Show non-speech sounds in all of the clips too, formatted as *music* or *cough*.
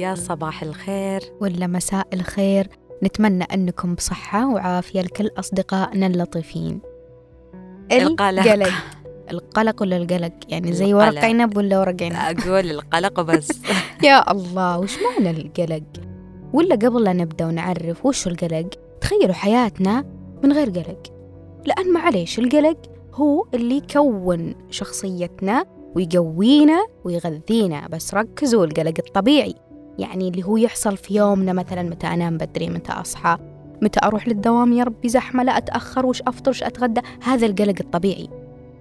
يا صباح الخير. ولا مساء الخير. نتمنى أنكم بصحة وعافية لكل أصدقائنا اللطيفين. القلق. القلق. ولا القلق؟ يعني زي ورق القلق. عنب ولا ورق عنب أقول القلق وبس *laughs* يا الله وش معنى القلق؟ ولا قبل لا نبدأ ونعرف وش القلق؟ تخيلوا حياتنا من غير قلق. لأن معليش القلق هو اللي يكون شخصيتنا ويقوينا ويغذينا. بس ركزوا القلق الطبيعي. يعني اللي هو يحصل في يومنا مثلا متى أنام بدري متى أصحى متى أروح للدوام يا ربي زحمة لا أتأخر وش أفطر وش أتغدى هذا القلق الطبيعي.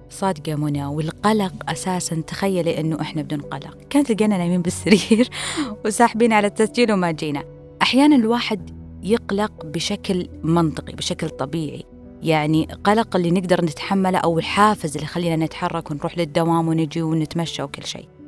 صادقة منى والقلق أساسا تخيلي إنه إحنا بدون قلق. كانت لقينا نايمين بالسرير *laughs* وساحبين على التسجيل وما جينا. أحيانا الواحد يقلق بشكل منطقي بشكل طبيعي. يعني قلق اللي نقدر نتحمله أو الحافز اللي يخلينا نتحرك ونروح للدوام ونجي ونتمشى وكل شيء.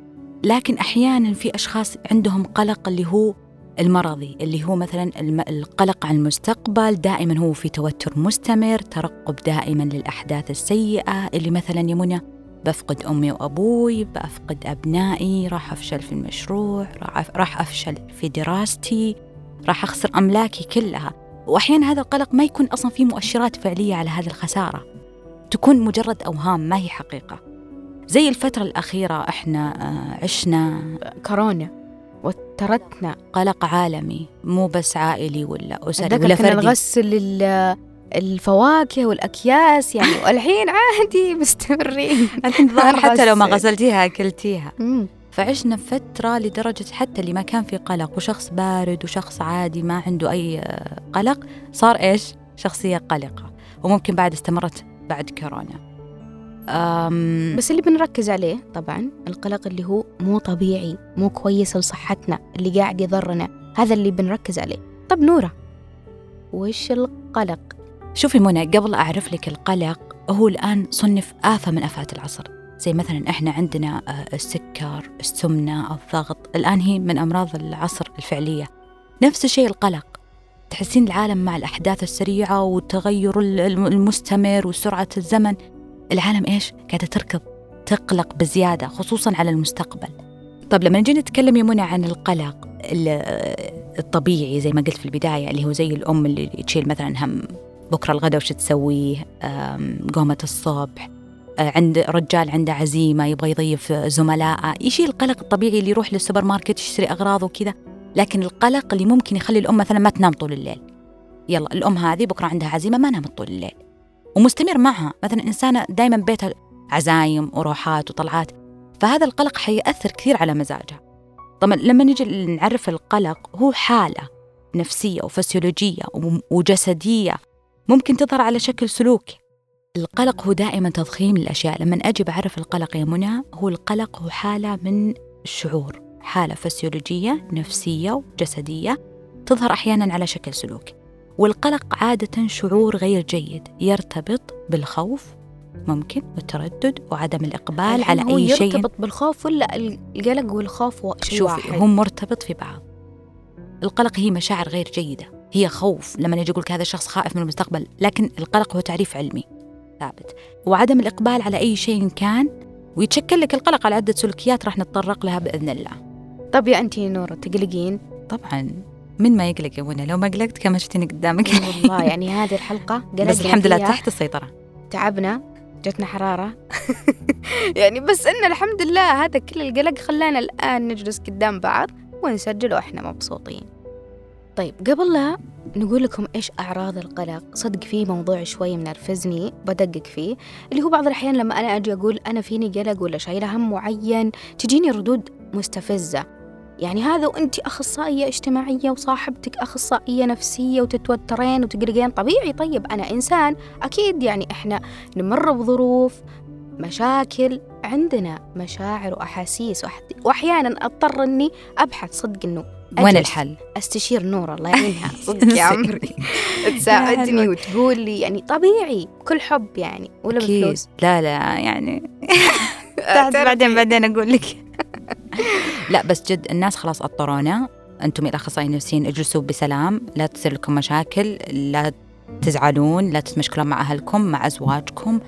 لكن أحيانا في أشخاص عندهم قلق اللي هو المرضي اللي هو مثلا القلق عن المستقبل دائما هو في توتر مستمر ترقب دائما للأحداث السيئة اللي مثلا يا منى بفقد أمي وأبوي بفقد أبنائي راح أفشل في المشروع راح راح أفشل في دراستي راح أخسر أملاكي كلها. وأحيانا هذا القلق ما يكون أصلا في مؤشرات فعلية على هذه الخسارة. تكون مجرد أوهام ما هي حقيقة. زي الفترة الأخيرة إحنا آه، عشنا. كورونا وترتنا قلق عالمي مو بس عائلي ولا أسري ولا كنا فردي. نغسل ال- الفواكه والأكياس يعني *laughs* والحين عادي مستمرين. الحين الظاهر حتى لو ما. غسلتيها أكلتيها. فعشنا فترة لدرجة حتى اللي ما كان في قلق وشخص بارد وشخص عادي ما عنده أي آه، قلق صار إيش؟ شخصية قلقة. وممكن بعد استمرت بعد كورونا. أم بس اللي بنركز عليه طبعا القلق اللي هو مو طبيعي مو كويس لصحتنا اللي قاعد يضرنا هذا اللي بنركز عليه. طب نورة وش القلق؟ شوفي منى قبل أعرف لك القلق هو الآن صنف آفة من آفات العصر. زي مثلا إحنا عندنا آه، السكر السمنة الضغط الآن هي من أمراض العصر الفعلية. نفس الشيء القلق. تحسين العالم مع الأحداث السريعة والتغير ال- الم- المستمر وسرعة الزمن. العالم إيش؟ قاعدة تركض تقلق بزيادة خصوصا على المستقبل. طب لما نجي نتكلم يا منى عن القلق ال- الطبيعي زي ما قلت في البداية اللي هو زي الأم اللي تشيل مثلا هم بكرة الغداء وش تسويه؟ آم، قومة الصبح آه، عند رجال عنده عزيمة يبغى يضيف زملائه يشيل القلق الطبيعي اللي يروح للسوبر ماركت يشتري أغراض وكذا. لكن القلق اللي ممكن يخلي الأم مثلا ما تنام طول الليل. يلا الأم هذه بكرة عندها عزيمة ما نامت طول الليل. ومستمر معها. مثلا إنسانة دائما بيتها عزايم وروحات وطلعات فهذا القلق حيأثر كثير على مزاجها. طبعا لما نجي نعرف القلق هو حالة نفسية وفسيولوجية وجسدية ممكن تظهر على شكل سلوكي القلق هو دائما تضخيم الأشياء لما أجي بعرف القلق يا منى هو القلق هو حالة من الشعور حالة فسيولوجية نفسية وجسدية تظهر أحيانا على شكل سلوك. والقلق عادة شعور غير جيد يرتبط بالخوف ممكن والتردد وعدم الإقبال على هو أي شيء. يرتبط بالخوف ولا القلق والخوف شيء شوفي واحد؟ هم مرتبط في بعض. القلق هي مشاعر غير جيدة هي خوف لما نجي أقول هذا الشخص خائف من المستقبل لكن القلق هو تعريف علمي ثابت. وعدم الإقبال على أي شيء كان ويتشكل لك القلق على عدة سلوكيات راح نتطرق لها بإذن الله. طب يا أنتي نورة تقلقين؟ طبعا. من ما يقلق يا منى لو ما قلقت كما شفتيني قدامك. والله يعني هذه قلقنا بس الحمد لله تحت السيطرة. تعبنا جتنا حرارة. *laughs* يعني بس إن الحمد لله هذا كل القلق خلانا الآن نجلس قدام بعض ونسجل وإحنا مبسوطين. طيب قبل لا نقول لكم إيش أعراض القلق؟ صدق في موضوع شوي منرفزني بدقق فيه. اللي هو بعض الأحيان لما أنا أجي أقول أنا فيني قلق ولا شايلة هم معين تجيني ردود مستفزة. يعني هذا وأنت أخصائية اجتماعية وصاحبتك أخصائية نفسية وتتوترين وتقلقين. طبيعي طيب أنا إنسان أكيد يعني إحنا نمر بظروف مشاكل عندنا مشاعر وأحاسيس. وأح- وأحيانا أضطر إني أبحث صدق إنه وين الحل؟ أستشير نور الله يعينها. *laughs* صدق يا عمري. *laughs* تساعدني وتقول لي يعني طبيعي كل حب يعني ولا بفلوس؟ لا لا يعني. *laughs* بعدين بعدين أقول لك. لا بس جد الناس خلاص اضطرونا أنتم الأخصائيين النفسيين اجلسوا بسلام. لا تصير لكم مشاكل لا تزعلون لا تتمشكلون مع أهلكم مع أزواجكم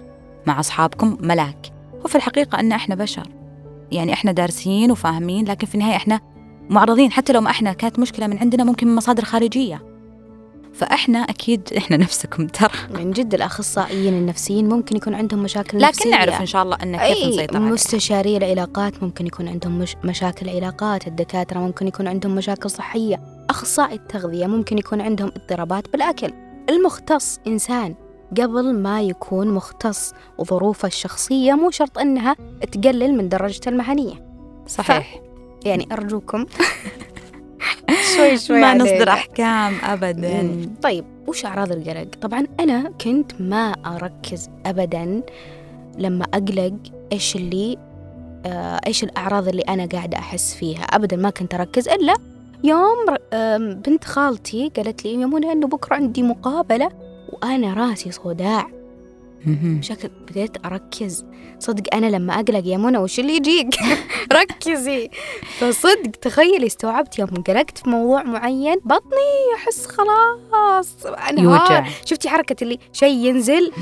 مع أصحابكم. ملاك. وفي الحقيقة أن إحنا بشر. يعني إحنا دارسين وفاهمين لكن في النهاية إحنا معرضين. حتى لو ما إحنا كانت مشكلة من عندنا ممكن من مصادر خارجية. فإحنا أكيد إحنا نفسكم ترى. من جد الأخصائيين النفسيين ممكن يكون عندهم مشاكل لكن نفسية. نعرف إن شاء الله ان كيف نسيطر عليها. مستشاري العلاقات ممكن يكون عندهم مش مشاكل علاقات الدكاترة ممكن يكون عندهم مشاكل صحية. أخصائي التغذية ممكن يكون عندهم اضطرابات بالأكل. المختص إنسان قبل ما يكون مختص وظروفه الشخصية مو شرط إنها تقلل من درجته المهنية. صحيح. يعني أرجوكم *laughs* *laughs* شوي شوي ما. نصدر أحكام ابدا مم. طيب وش أعراض القلق؟ طبعا أنا كنت ما أركز أبدا لما أقلق إيش اللي آه إيش الأعراض اللي أنا قاعدة أحس فيها أبدا ما كنت أركز إلا يوم بنت خالتي قالت لي يا منى إنه بكرة عندي مقابلة وأنا راسي صداع. بشكل بديت أركز. صدق أنا لما أقلق يا منى وش اللي يجيك؟ *laughs* ركزي. فصدق تخيلي استوعبت يوم قلقت في موضوع معين بطني أحس خلاص. يوجع. شفتي حركة اللي شيء ينزل؟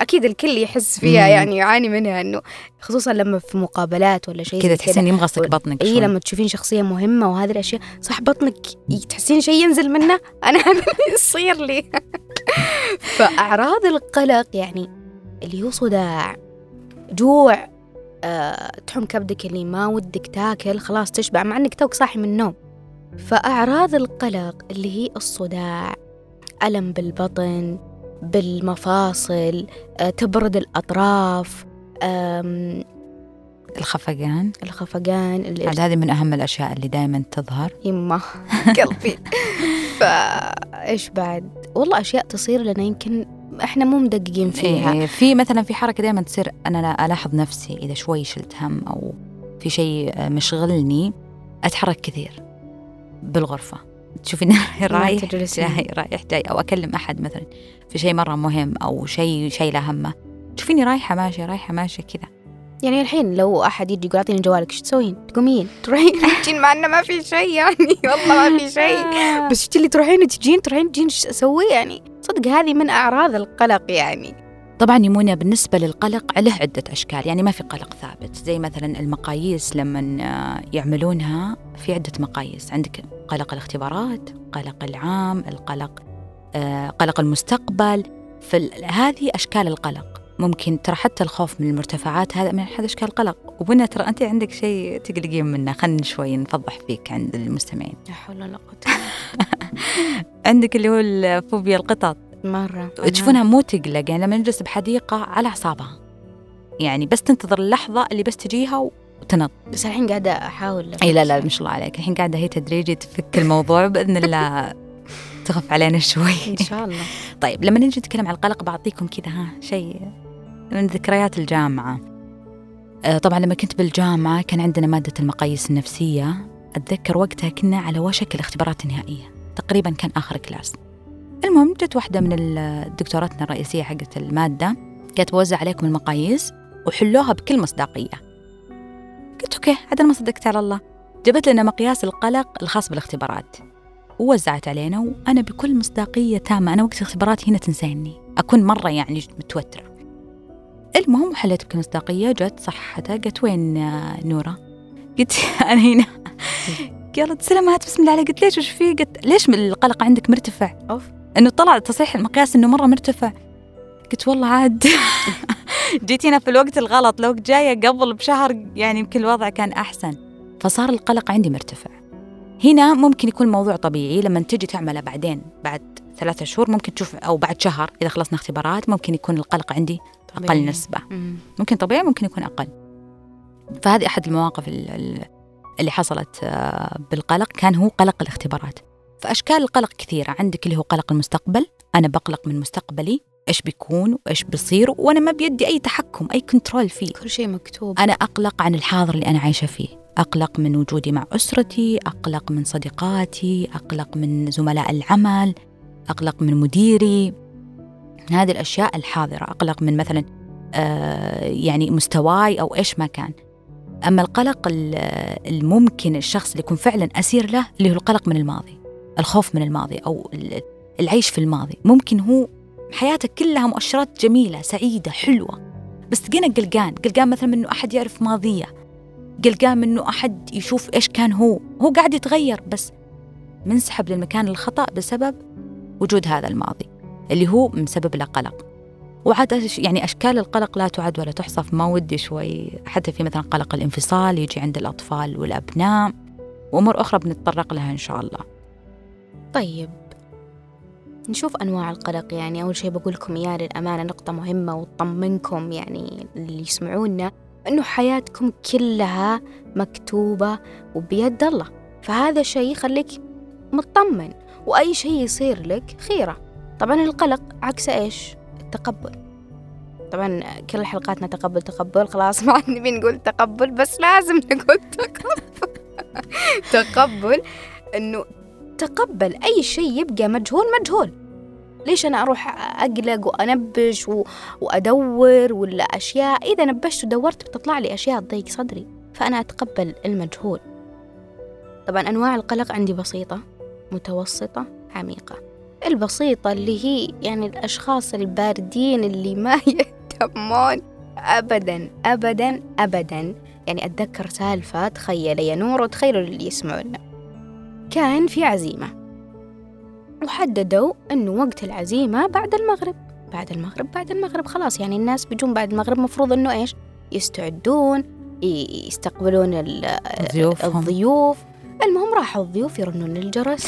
أكيد الكل يحس فيها. يعني يعاني منها إنه خصوصا لما في مقابلات ولا شيء كذا تحسين يمغصك بطنك اي لما تشوفين شخصية مهمة وهذه الأشياء صح بطنك تحسين شيء ينزل منه *laughs* اللي يصير لي. *laughs* فأعراض القلق يعني اللي هو صداع. جوع أه، تحم كبدك اللي ما ودك تاكل خلاص تشبع مع إنك توك صاحي من النوم. فأعراض القلق اللي هي الصداع ألم بالبطن بالمفاصل أه، تبرد الأطراف أم، الخفقان. الخفقان عاد هذه من أهم الأشياء اللي دائما تظهر. يمه *laughs* قلبي. فايش بعد؟ والله أشياء تصير لنا يمكن إحنا مو مدققين فيها. إيه، في مثلا في حركة دائما تصير أنا لا ألاحظ نفسي إذا شوي شلت هم أو في شيء مشغلني أتحرك كثير بالغرفة. تشوفين *laughs* رايح. جاي رايح جاي أو أكلم أحد مثلا في شيء مرة مهم أو شيء شيء له همه. تشوفيني رايحة ماشية رايحة ماشية كذا. يعني الحين لو أحد يجي يقول أعطيني جوالك إيش تسوين؟ تقومين تروحين؟ *laughs* تجين مع إنه ما في شيء يعني والله ما في شيء. *laughs* بس إيش اللي تروحين تجين تروحين تجين إيش أسوي يعني؟ صدق هذه من أعراض القلق يعني. طبعا يمونة بالنسبة للقلق له عدة أشكال يعني ما في قلق ثابت زي مثلا المقاييس لما يعملونها في عدة مقاييس عندك قلق الاختبارات قلق العام القلق آه، قلق المستقبل فهذه أشكال القلق. ممكن ترى حتى الخوف من المرتفعات هذا من أحد أشكال القلق وبنا ترى أنت عندك شيء تقلقين منه. خلينا شوي نفضح فيك عند المستمعين. لا حول ولا قوة *laughs* عندك اللي هو الفوبيا القطط. مرة. تشوفونها مو تقلق يعني لما نجلس بحديقة على أعصابها. يعني بس تنتظر اللحظة اللي بس تجيها وتنط. بس الحين قاعدة أحاول. إي لا لا ما شاء الله عليك. الحين قاعدة هي تدريجي تفك الموضوع بإذن الله. تخف علينا شوي. إن شاء الله. *laughs* طيب لما نجي نتكلم عن القلق بعطيكم كذا ها شيء من ذكريات الجامعة. آه، طبعا لما كنت بالجامعة كان عندنا مادة المقاييس النفسية. أتذكر وقتها كنا على وشك الاختبارات النهائية. تقريبا كان آخر كلاس. المهم جت واحدة من ال- دكتوراتنا الرئيسية حقت المادة قالت بوزع عليكم المقاييس وحلوها بكل مصداقية. قلت okay عاد ما صدقت على الله. جابت لنا مقياس القلق الخاص بالاختبارات. ووزعت علينا وأنا بكل مصداقية تامة. أنا وقت الاختبارات هنا تنسيني أكون مرة يعني متوترة. المهم وحليت بكل مصداقية جت صحتها قالت وين آه، نورة؟ قلت *laughs* أنا هنا. قالت سلامات بسم الله عليك. قلت ليش وش فيه قلت ليش القلق عندك مرتفع؟ أوف. إنه طلع تصحيح المقياس إنه مرة مرتفع. قلت والله عاد. *laughs* جيتينا في الوقت الغلط لو جاية قبل بشهر يعني يمكن الوضع كان أحسن. فصار القلق عندي مرتفع. هنا ممكن يكون موضوع طبيعي لما تجي تعمله بعدين بعد ثلاثة شهور ممكن تشوف أو بعد شهر إذا خلصنا اختبارات ممكن يكون القلق عندي أقل طبيعي. نسبة. مم. ممكن طبيعي ممكن يكون أقل. فهذه أحد المواقف ال- ال- اللي حصلت آه، بالقلق. كان هو قلق الاختبارات. فأشكال القلق كثيرة. عندك اللي هو قلق المستقبل. أنا بقلق من مستقبلي. إيش بيكون؟ وإيش بيصير؟ وأنا ما بيدي أي تحكم أي كنترول فيه. كل شيء مكتوب. أنا أقلق عن الحاضر اللي أنا عايشة فيه. أقلق من وجودي مع أسرتي. أقلق من صديقاتي. أقلق من زملاء العمل. أقلق من مديري. هذه الأشياء الحاضرة أقلق من مثلا آه، يعني مستواي أو إيش ما كان. أما القلق ال- الممكن الشخص اللي يكون فعلا أسير له اللي هو القلق من الماضي الخوف من الماضي أو ال- العيش في الماضي. ممكن هو حياتك كلها مؤشرات جميلة سعيدة حلوة. بس تلقينا قلقان قلقان مثلا من إنه أحد يعرف ماضيه. قلقان منه أحد يشوف إيش كان هو. هو قاعد يتغير بس منسحب للمكان الخطأ بسبب وجود هذا الماضي. اللي هو مسبب له قلق. وعاد يعني أشكال القلق لا تعد ولا تحصى ما ودي شوي حتى في مثلا قلق الانفصال يجي عند الأطفال والأبناء. وأمور أخرى بنتطرق لها إن شاء الله. طيب. نشوف أنواع القلق يعني. أول شيء بقول لكم إياه للأمانة نقطة مهمة وتطمنكم يعني اللي يسمعونا أنه حياتكم كلها مكتوبة وبيد الله. فهذا شيء يخليك مطمن. وأي شيء يصير لك خيرة. طبعا القلق عكس إيش؟ التقبل. طبعا كل حلقاتنا تقبل تقبل خلاص *laughs* ما نبي نقول تقبل بس لازم نقول تقبل. *laughs* تقبل إنه تقبل أي شيء يبقى مجهول مجهول. ليش أنا أروح أقلق وأنبش و... وأدور ولا أشياء؟ إذا نبشت ودورت بتطلع لي أشياء تضيق صدري فأنا أتقبل المجهول. طبعا أنواع القلق عندي بسيطة متوسطة عميقة. البسيطة اللي هي يعني الأشخاص الباردين اللي ما *laughs* يهتمون أبدا أبدا أبدا. يعني أتذكر سالفة تخيل يا نور وتخيلوا اللي يسمعونا كان في عزيمة. وحددوا أنه وقت العزيمة بعد المغرب. بعد المغرب بعد المغرب خلاص. يعني الناس بيجون بعد المغرب مفروض أنه إيش؟ يستعدون يستقبلون الضيوف الضيوف. المهم راحوا الضيوف يرنون الجرس.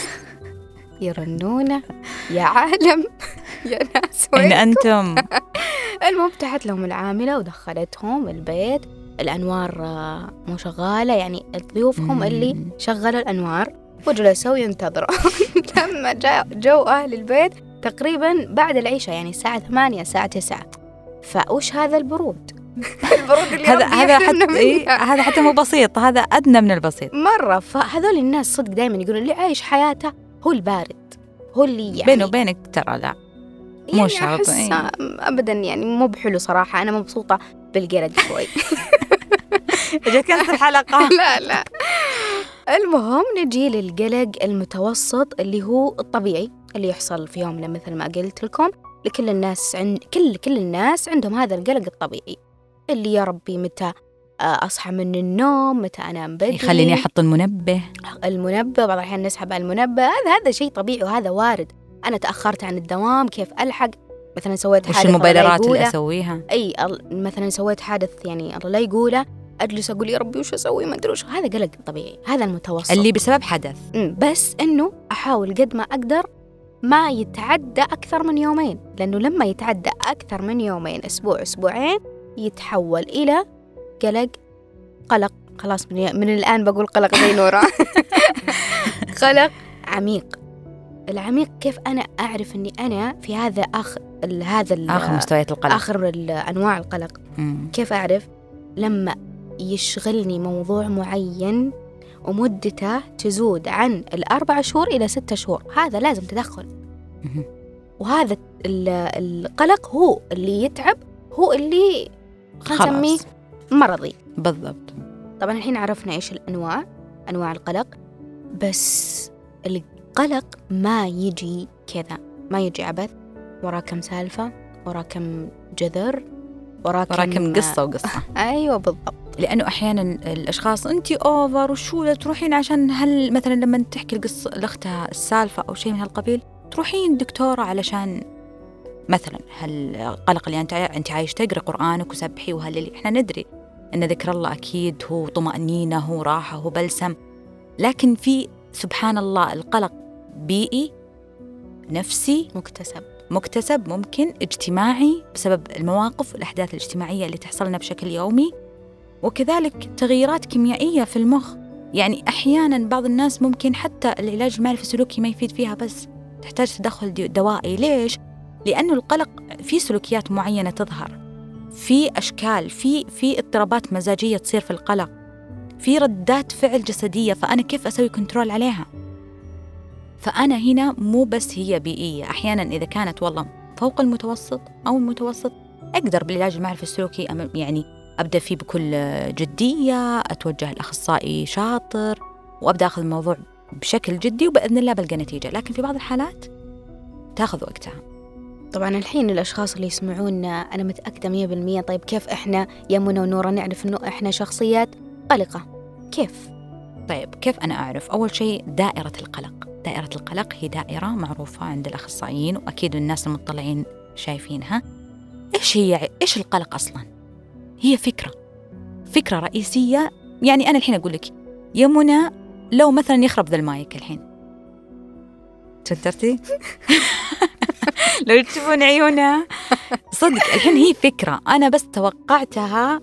يرنونه يا عالم *laughs* يا ناس أين أنتم؟ *laughs* المهم فتحت لهم العاملة ودخلتهم البيت. الأنوار آه، مو شغالة يعني الضيوف هم اللي شغلوا الأنوار وجلسوا ينتظروا. *laughs* لما جاء جو أهل البيت تقريبا بعد العشاء يعني الساعة ثمانية الساعة تسعة. فوش هذا البرود؟ البرود اللي هذا هذا حتى إيه هذا حتى مو بسيط هذا أدنى من البسيط. مرة فهذول الناس صدق دائما يقولون اللي عايش حياته هو البارد هو اللي يعني بيني وبينك ترى لا. مو يعني شرط إيه؟ ابدا يعني مو بحلو صراحة أنا مبسوطة بالقلق *laughs* شوي. *laughs* كانت الحلقة. *laughs* لا لا. المهم نجي للقلق المتوسط اللي هو الطبيعي اللي يحصل في يومنا مثل ما قلت لكم. لكل الناس عند كل كل الناس عندهم هذا القلق الطبيعي اللي يا ربي متى أصحى من النوم متى أنام بدري. يخليني أحط المنبه. المنبه بعض الأحيان نسحب على المنبه. هذا هذا شيء طبيعي وهذا وارد. أنا تأخرت عن الدوام كيف ألحق؟ مثلا سويت حادث وش المبادرات اللي أسويها؟ أي مثلا سويت حادث يعني الله لا يقوله. أجلس أقول يا ربي وش أسوي؟ ما أدري وش. هذا قلق طبيعي. هذا المتوسط. اللي بسبب حدث. بس إنه أحاول قد ما أقدر ما يتعدى أكثر من يومين. لأنه لما يتعدى أكثر من يومين أسبوع أسبوعين يتحول إلى قلق. قلق. خلاص من, من الآن بقول قلق زي نورا. *laughs* قلق عميق. العميق كيف أنا أعرف أني أنا في هذا آخر هذا آخر مستويات القلق. آخر أنواع القلق. مم. كيف أعرف؟ لما يشغلني موضوع معين ومدته تزود عن الأربع شهور إلى ستة شهور. هذا لازم تدخل. وهذا القلق هو اللي يتعب هو اللي خلينا نسميه مرضي. بالضبط. طبعا الحين عرفنا إيش الأنواع أنواع القلق. بس القلق ما يجي كذا ما يجي عبث. وراه كم سالفة وراه كم جذر وراه كم, كم قصة وقصة. *laughs* أيوة بالضبط. لأنه أحيانا الأشخاص أنت أوفر وشو تروحين عشان هل مثلا لما تحكي القصة لأختها السالفة أو شيء من هالقبيل تروحين دكتورة علشان مثلا هل قلق اللي أنت أنت عايش تقرأ قرآنك وسبحي وهل إحنا ندري أن ذكر الله أكيد هو طمأنينة هو راحة هو بلسم. لكن في سبحان الله القلق بيئي نفسي مكتسب. مكتسب ممكن اجتماعي بسبب المواقف والأحداث الاجتماعية اللي تحصل لنا بشكل يومي. وكذلك تغييرات كيميائية في المخ. يعني أحيانا بعض الناس ممكن حتى العلاج المعرفي السلوكي ما يفيد فيها بس تحتاج تدخل دوائي. ليش؟ لأنه القلق في سلوكيات معينة تظهر في أشكال في في اضطرابات مزاجية تصير في القلق في ردات فعل جسدية فأنا كيف أسوي كنترول عليها؟ فأنا هنا مو بس هي بيئية أحيانا إذا كانت والله فوق المتوسط أو المتوسط أقدر بالعلاج المعرفي السلوكي يعني أبدأ فيه بكل جدية أتوجه لأخصائي شاطر وأبدأ أخذ الموضوع بشكل جدي وبإذن الله بلقى نتيجة. لكن في بعض الحالات تاخذ وقتها. طبعا الحين الأشخاص اللي يسمعونا أنا متأكدة مية بالمية طيب كيف إحنا يا منى ونورة نعرف إنه إحنا شخصيات قلقة كيف؟ طيب كيف أنا أعرف؟ أول شيء دائرة القلق دائرة القلق هي دائرة معروفة عند الأخصائيين وأكيد الناس المطلعين شايفينها إيش هي إيش القلق أصلا؟ هي فكرة فكرة رئيسية يعني أنا الحين أقول لك يا منى لو مثلا يخرب ذا المايك الحين توترتي؟ *laughs* *laughs* لو تشوفون عيونها. صدق الحين هي فكرة. أنا بس توقعتها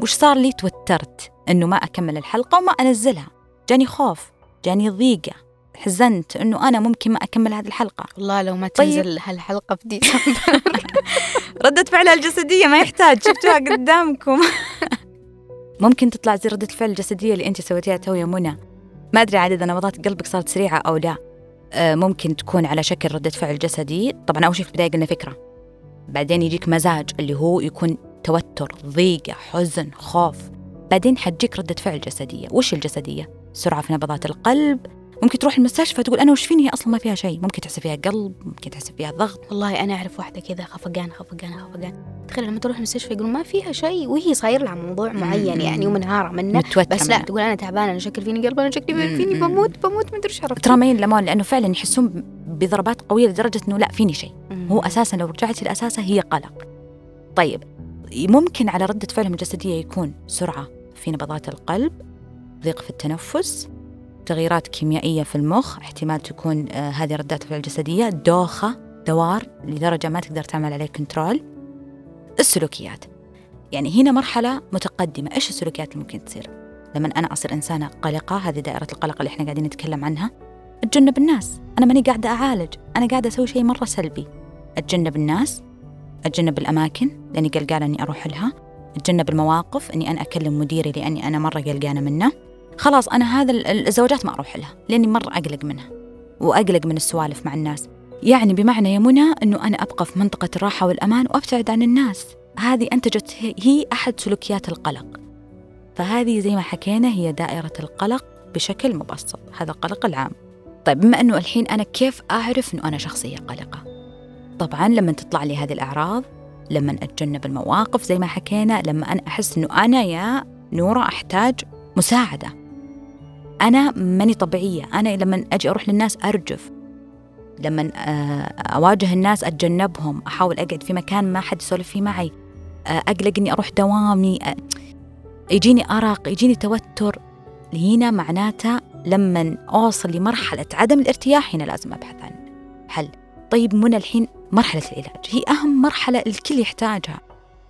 وش صار لي توترت إنه ما أكمل الحلقة وما أنزلها. جاني خوف جاني ضيقة حزنت إنه أنا ممكن ما أكمل هذه الحلقة. والله لو ما طيب. تنزل هالحلقة في ديسمبر. *laughs* ردة فعلها الجسدية ما يحتاج شفتوها قدامكم. *laughs* ممكن تطلع زي ردة الفعل الجسدية اللي أنت سويتيها تو يا منى. ما أدري إذا نبضات قلبك صارت سريعة أو لا. ممكن تكون على شكل ردة فعل جسدي. طبعا أول شيء في البداية قلنا فكرة. بعدين يجيك مزاج اللي هو يكون توتر ضيقة حزن خوف. بعدين حتجيك ردة فعل جسدية. وش الجسدية؟ سرعة في نبضات القلب ممكن تروح المستشفى تقول أنا وش فيني؟ هي أصلا ما فيها شيء. ممكن تحسب فيها قلب ممكن تحسب فيها ضغط. والله أنا أعرف واحدة كذا خفقان خفقان خفقان. تخيل لما تروح المستشفى يقولون ما فيها شيء وهي صاير لها موضوع معين يعني ومنهارة منه. بس لا منها. تقول أنا تعبانة أنا شكل فيني قلب أنا شكلي فيني. بموت بموت ما إيش عرفت. ترى ما ينلمون لأنه فعلا يحسون بضربات قوية لدرجة أنه لا فيني شيء. هو أساسا لو رجعتي لأساسها هي قلق. طيب ممكن على ردة فعلهم الجسدية يكون سرعة في نبضات القلب ضيق في التنفس تغييرات كيميائية في المخ احتمال تكون آه هذه ردات الفعل الجسدية دوخة دوار لدرجة ما تقدر تعمل عليه كنترول السلوكيات. يعني هنا مرحلة متقدمة. إيش السلوكيات اللي ممكن تصير؟ لما أنا أصير إنسانة قلقة هذه دائرة القلق اللي إحنا قاعدين نتكلم عنها. أتجنب الناس. أنا ماني قاعدة أعالج. أنا قاعدة أسوي شيء مرة سلبي. أتجنب الناس. أتجنب الأماكن لأني قلقانة إني أروح لها. أتجنب المواقف إني أنا أكلم مديري لأني أنا مرة قلقانة منه. خلاص أنا هذا ال- الزواجات ما أروح لها لأني مرة أقلق منها وأقلق من السوالف مع الناس. يعني بمعنى يا منى أنه أنا أبقى في منطقة الراحة والأمان وأبتعد عن الناس. هذه أنتجت هي- أحد سلوكيات القلق. فهذه زي ما حكينا هي دائرة القلق بشكل مبسط. هذا القلق العام. طيب بما أنه الحين أنا كيف أعرف أنه أنا شخصية قلقة؟ طبعا لما تطلع لي هذه الأعراض لما أتجنب المواقف زي ما حكينا لما أنا أحس أنه أنا يا نورة أحتاج مساعدة. أنا ماني طبيعية. أنا لما أجي أروح للناس أرجف. لما آه، أواجه الناس أتجنبهم أحاول أقعد في مكان ما حد يسولف فيه معي. آه، أقلق إني أروح دوامي. آه، يجيني أرق يجيني توتر. هنا معناته لما أوصل لمرحلة عدم الارتياح هنا لازم أبحث عن حل. طيب منى الحين مرحلة العلاج. هي أهم مرحلة الكل يحتاجها.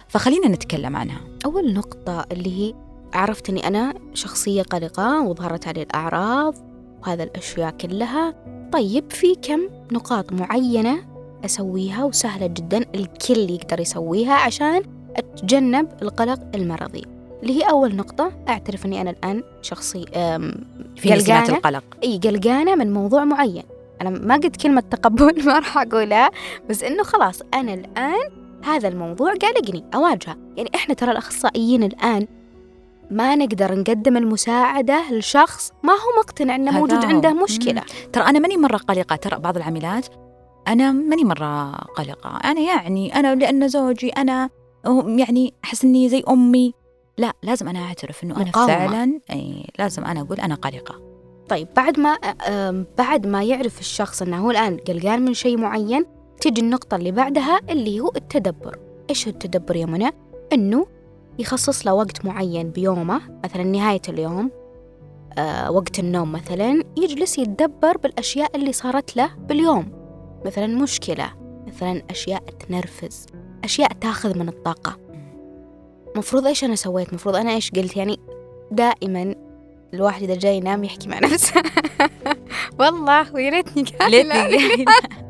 فخلينا نتكلم عنها. أول نقطة اللي هي عرفت إني أنا شخصية قلقة وظهرت علي الأعراض وهذا الأشياء كلها. طيب في كم نقاط معينة أسويها وسهلة جدا الكل يقدر يسويها عشان أتجنب القلق المرضي؟ اللي هي أول نقطة أعترف إني أنا الآن شخصي في قلقانة. القلق. إي قلقانة من موضوع معين. أنا ما قلت كلمة تقبل *laughs* ما راح أقولها بس إنه خلاص أنا الآن هذا الموضوع قلقني أواجهه. يعني إحنا ترى الأخصائيين الآن ما نقدر نقدم المساعدة لشخص ما هو مقتنع إنه هذا موجود. عنده مشكلة ترى أنا ماني مرة قلقة ترى بعض العاملات أنا ماني مرة قلقة أنا يعني أنا لأن زوجي أنا يعني أحس إني زي أمي لا لازم أنا أعترف إنه أنا مقاومة. فعلا أي لازم أنا أقول أنا قلقة طيب بعد ما بعد ما يعرف الشخص إنه هو الآن قلقان من شيء معين تيجي النقطة اللي بعدها اللي هو التدبر إيش هو التدبر يا منى؟ إنه يخصص له وقت معين بيومه مثلا نهاية اليوم آه وقت النوم مثلا يجلس يتدبر بالأشياء اللي صارت له باليوم. مثلا مشكلة مثلا أشياء تنرفز أشياء تاخذ من الطاقة. مفروض إيش أنا سويت؟ مفروض أنا إيش قلت؟ يعني دائما الواحد إذا جاي ينام يحكي مع نفسه. *laughs* والله ويا ريتني قايلة. *laughs*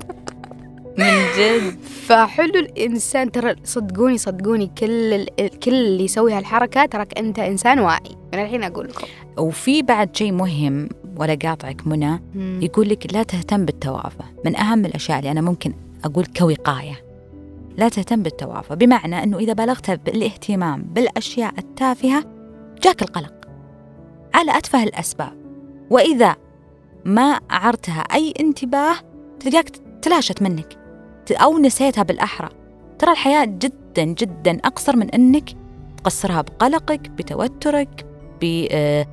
من *laughs* جد. فحلو الإنسان ترى صدقوني صدقوني كل كل اللي يسوي هالحركة تراك أنت إنسان واعي. أنا الحين أقول لكم. وفي بعد شيء مهم ولا قاطعك منى يقول لك لا تهتم بالتوافه. من أهم الأشياء اللي أنا ممكن أقول كوقاية. لا تهتم بالتوافه. بمعنى أنه إذا بالغت بالاهتمام بالأشياء التافهة جاك القلق. على أتفه الأسباب. وإذا ما أعرتها أي انتباه تلقاك تلاشت منك. أو نسيتها بالأحرى. ترى الحياة جدا جدا أقصر من أنك تقصرها بقلقك بتوترك بي آه،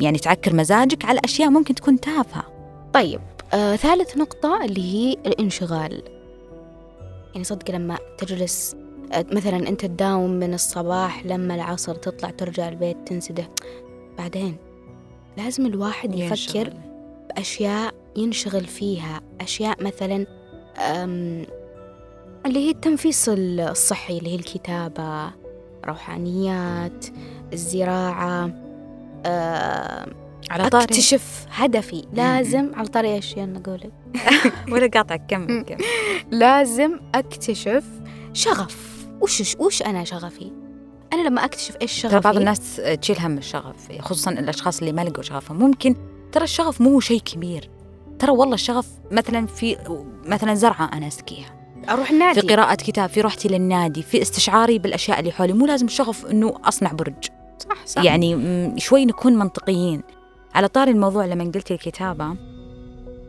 يعني تعكر مزاجك على أشياء ممكن تكون تافهة. طيب آه، ثالث نقطة اللي هي الانشغال. يعني صدق لما تجلس آه، مثلا أنت تداوم من الصباح لما العصر تطلع ترجع البيت تنسده. بعدين لازم الواحد يفكر ينشغل. بأشياء ينشغل فيها. أشياء مثلا اللي هي التنفيس الصحي اللي هي الكتابة روحانيات الزراعة أه، على طاري. أكتشف هدفي. لازم على طاري إيش يلا قولي ولا قاطعك كمل كمل. لازم أكتشف شغف. وش وش أنا شغفي؟ أنا لما أكتشف إيش شغفي ترى بعض الناس تشيل هم الشغف خصوصا الأشخاص اللي ما لقوا شغفهم. ممكن ترى الشغف مو شيء كبير. ترى والله الشغف مثلا في مثلا زرعة أنا اسقيها أروح في النادي قراءة كتاب في روحتي للنادي في استشعاري بالأشياء اللي حولي. مو لازم الشغف أنه أصنع برج. صح صح. يعني شوي نكون منطقيين. على طاري الموضوع لما قلت الكتابة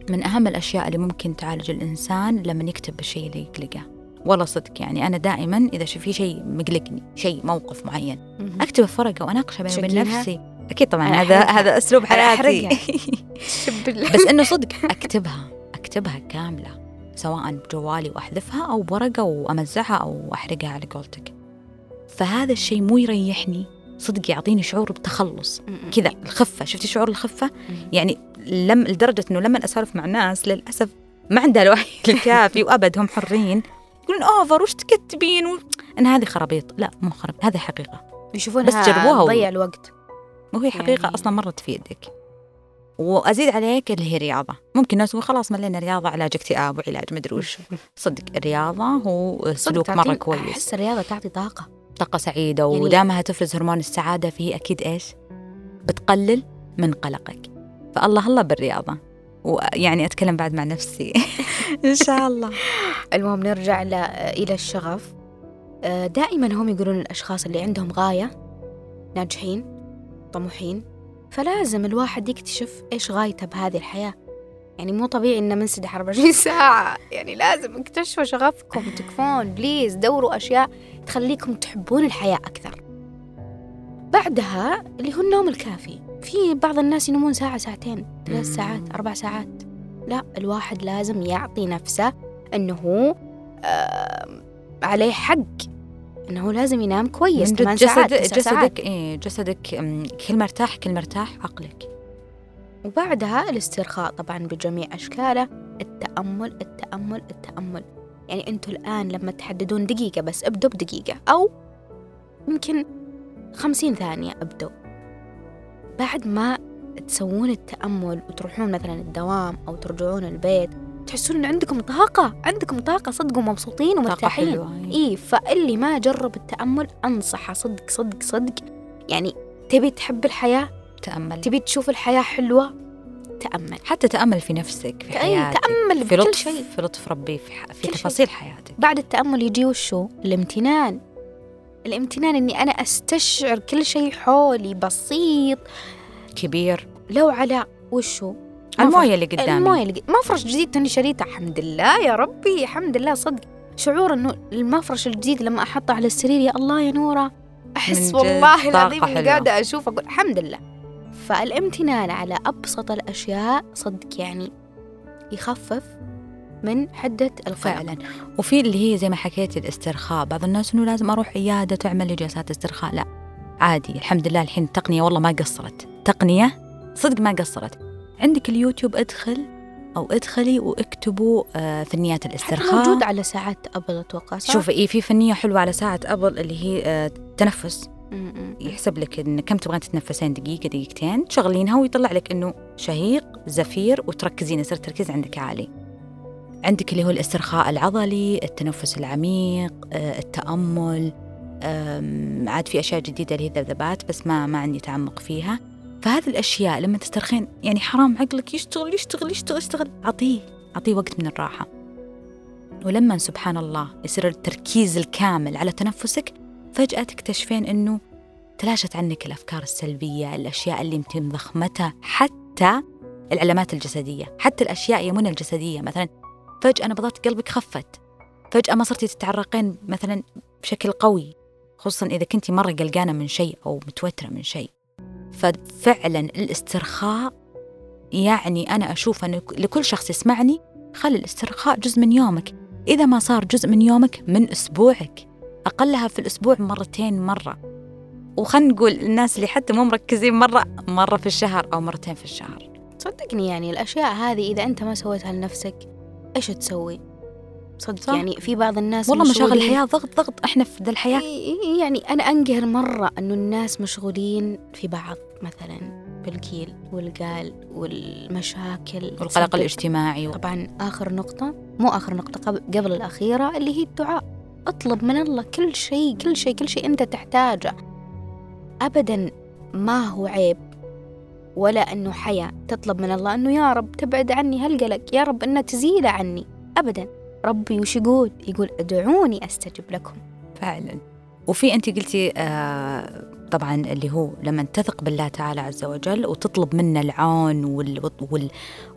من أهم الأشياء اللي ممكن تعالج الإنسان لما يكتب بالشيء اللي يقلقه. والله صدق يعني أنا دائما شو في شيء مقلقني شيء موقف معين مهم. أكتبه في ورقة وأناقشه بيني وبين؟ نفسي. أكيد طبعا هذا. هذا أسلوب أنا حياتي. *laughs* بس إنه صدق أكتبها أكتبها كاملة سواء بجوالي وأحذفها أو بورقه وأمزعها أو أحرقها على قولتك. فهذا الشيء مو يريحني. صدق يعطيني شعور بتخلص. كذا الخفة. شفتي شعور الخفة. يعني لم لدرجة إنه لما أسولف مع ناس للأسف ما عندها الوعي *laughs* الكافي وأبد هم حرين. يقولون اوفر وش تكتبين؟ و... إن هذه خرابيط. لا مو خرابيط. هذه حقيقة. يشوفونها بس جربوها تضيع الوقت. وهي حقيقة يعني- أصلا مرة تفيدك وأزيد عليك اللي هي رياضة ممكن الناس تقول خلاص ملينا رياضة علاج اكتئاب وعلاج مدري وش. صدق الرياضة هو سلوك تعطيني- كويس. أحس الرياضة تعطي طاقة. طاقة سعيدة يعني- ودامها تفرز هرمون السعادة فيه أكيد إيش؟ بتقلل من قلقك. فالله الله بالرياضة. ويعني أتكلم بعد مع نفسي. *laughs* إن شاء الله. المهم نرجع إلى الشغف. آه، دائما هم يقولون الأشخاص اللي عندهم غاية ناجحين طموحين فلازم الواحد يكتشف إيش غايته بهذه الحياة. يعني مو طبيعي إنه منسدح 24 *laughs* ساعة. يعني لازم اكتشفوا شغفكم تكفون بليز دوروا أشياء تخليكم تحبون الحياة أكثر. بعدها اللي هو النوم الكافي. في بعض الناس ينومون ساعة ساعتين ثلاث. ساعات أربع ساعات. لا الواحد لازم يعطي نفسه إنه هو آه عليه حق. إنه لازم ينام كويس ثمان ساعات جسد تسع ساعات. جسدك إيه جسدك كل ما ارتاح كل ما ارتاح عقلك. وبعدها الاسترخاء طبعا بجميع أشكاله التأمل التأمل التأمل. يعني أنتوا الآن لما تحددون دقيقة بس ابدوا بدقيقة أو يمكن خمسين ثانية ابدوا. بعد ما تسوون التأمل وتروحون مثلا الدوام أو ترجعون البيت تحسون إن عندكم طاقة عندكم طاقة صدق ومبسوطين ومرتاحين. حلوة إيه. إيه فاللي ما جرب التأمل أنصحه صدق صدق صدق. يعني تبي تحب الحياة؟ تأمل. تبي تشوف الحياة حلوة؟ تأمل. حتى تأمل في نفسك في أي حياتك تأمل في لطف شيء. في لطف ربي في, ح... في كل شيء. تفاصيل حياتك. بعد التأمل يجي وشو؟ الامتنان. الامتنان إني أنا أستشعر كل شيء حولي بسيط. كبير. لو على وشو؟ الموية اللي قدامي. الموية اللي مفرش جديد تاني شريته الحمد لله يا ربي الحمد لله صدق. شعور إنه المفرش الجديد لما أحطه على السرير يا الله يا نورة أحس والله العظيم إني. قاعدة أشوف أقول الحمد لله. فالامتنان على أبسط الأشياء صدق يعني يخفف من حدة القلق فعلا. وفي اللي هي زي ما حكيتي الاسترخاء بعض الناس إنه لازم أروح عيادة تعمل لي جلسات استرخاء. لا عادي الحمد لله الحين التقنية والله ما قصرت. تقنية صدق ما قصرت. عندك اليوتيوب أدخل أو أدخلي واكتبوا آه، فنيات حتى الاسترخاء موجود على ساعات أبل أتوقع صح؟ شوفي إيه في فنية حلوة على ساعة أبل اللي هي آه، تنفس. يحسب لك إن كم تبغين تتنفسين دقيقة دقيقتين تشغلينها ويطلع لك إنه شهيق زفير وتركزين يصير التركيز عندك عالي عندك اللي هو الاسترخاء العضلي التنفس العميق آه، التأمل عاد في أشياء جديدة اللي هي الذبذبات بس ما ما عندي تعمق فيها فهذه الأشياء لما تسترخين يعني حرام عقلك يشتغل يشتغل يشتغل يشتغل. أعطيه أعطيه وقت من الراحة. ولما سبحان الله يصير التركيز الكامل على تنفسك فجأة تكتشفين أنه تلاشت عنك الأفكار السلبية الأشياء اللي يمكن ضخمتها حتى العلامات الجسدية حتى الأشياء يمنا الجسدية مثلا. فجأة نبضات قلبك خفت. فجأة ما صرتي تتعرقين مثلا بشكل قوي خصوصا إذا كنتي مرة قلقانة من شيء أو متوترة من شيء. ففعلا الاسترخاء يعني أنا أشوف أن لكل شخص يسمعني خلي الاسترخاء جزء من يومك. إذا ما صار جزء من يومك من أسبوعك. أقلها في الأسبوع مرتين مرة. وخلنا نقول الناس اللي حتى مو مركزين مرة مرة في الشهر أو مرتين في الشهر. صدقني يعني الأشياء هذه إذا أنت ما سويتها لنفسك إيش تسوي؟ صدق. يعني في بعض الناس والله مشاغل الحياة ضغط ضغط إحنا في ذا الحياة. إي- يعني أنا أنقهر مرة أنه الناس مشغولين في بعض مثلا بالقيل والقال والمشاكل. والقلق الاجتماعي و... طبعا آخر نقطة مو آخر نقطة قبل, الأخيرة اللي هي الدعاء. اطلب من الله كل شيء كل شيء كل شيء أنت تحتاجه. أبدا ما هو عيب ولا أنه حياة. تطلب من الله أنه يا رب تبعد عني هالقلق يا رب أنه تزيله عني. أبدا. ربي وش يقول يقول ادعوني أستجب لكم فعلا وفي أنت قلتي آه طبعا اللي هو لما تثق بالله تعالى عز وجل وتطلب منه العون وال... وال...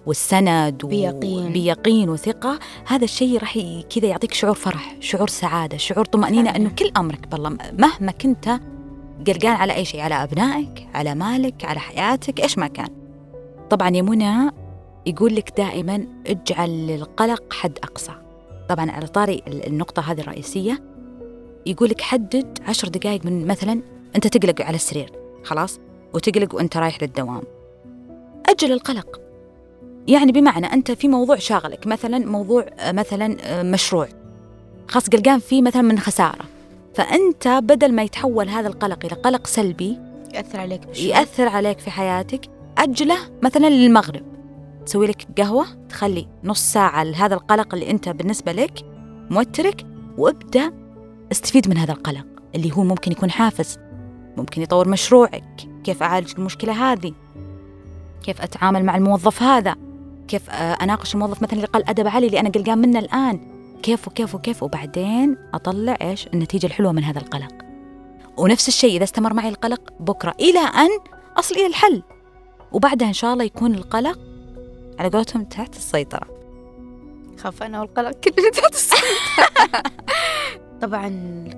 والسند. بيقين. بيقين وثقة هذا الشيء راح كذا يعطيك شعور فرح شعور سعادة شعور طمأنينة فعلاً. أنه كل أمرك بالله مهما كنت قلقان على أي شيء على أبنائك على مالك على حياتك إيش ما كان طبعا يا منى يقول لك دائما اجعل للقلق حد أقصى طبعا على طاري ال- النقطة هذه الرئيسية يقول لك حدد عشر دقائق من مثلا أنت تقلق على السرير خلاص؟ وتقلق وأنت رايح للدوام. أجل القلق. يعني بمعنى أنت في موضوع شاغلك مثلا موضوع آه، مثلا آه، مشروع. خاص قلقان فيه مثلا من خسارة. فأنت بدل ما يتحول هذا القلق إلى قلق سلبي يأثر عليك بالشغل يأثر عليك في حياتك أجله مثلا للمغرب. تسوي لك قهوة تخلي نص ساعة لهذا القلق اللي أنت بالنسبة لك موترك وابدأ استفيد من هذا القلق اللي هو ممكن يكون حافز ممكن يطور مشروعك. كيف أعالج المشكلة هذه؟ كيف أتعامل مع الموظف هذا؟ كيف أناقش الموظف مثلا اللي قال أدب عالي اللي أنا قلقان منه الآن؟ كيف وكيف وكيف؟ وبعدين أطلع إيش؟ النتيجة الحلوة من هذا القلق. ونفس الشيء إذا استمر معي القلق بكرة إلى أن أصل إلى الحل. وبعدها إن شاء الله يكون القلق على قولتهم تحت السيطرة خاف أنا والقلق كلنا *laughs* تحت السيطرة. طبعا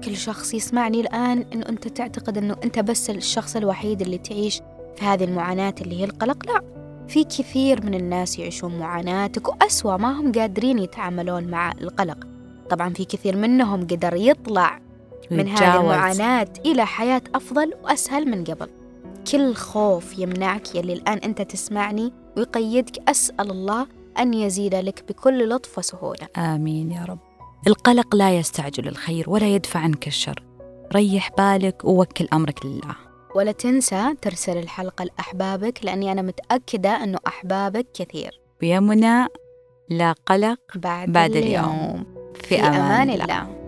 كل شخص يسمعني الآن أنه أنت تعتقد أنه أنت بس الشخص الوحيد اللي تعيش في هذه المعاناة اللي هي القلق لا في كثير من الناس يعيشون معاناتك وأسوأ ما هم قادرين يتعاملون مع القلق طبعا في كثير منهم قدر يطلع من هذه. المعاناة إلى حياة أفضل وأسهل من قبل كل خوف يمنعك يلي الآن أنت تسمعني ويقيدك أسأل الله أن يزيد لك بكل لطف وسهولة. آمين يا رب. القلق لا يستعجل الخير ولا يدفع عنك الشر. ريح بالك ووكل أمرك لله. ولا تنسى ترسل الحلقة لأحبابك لأني أنا متأكدة أنه أحبابك كثير. ويا منى لا قلق بعد, بعد اليوم. في, أمان الله.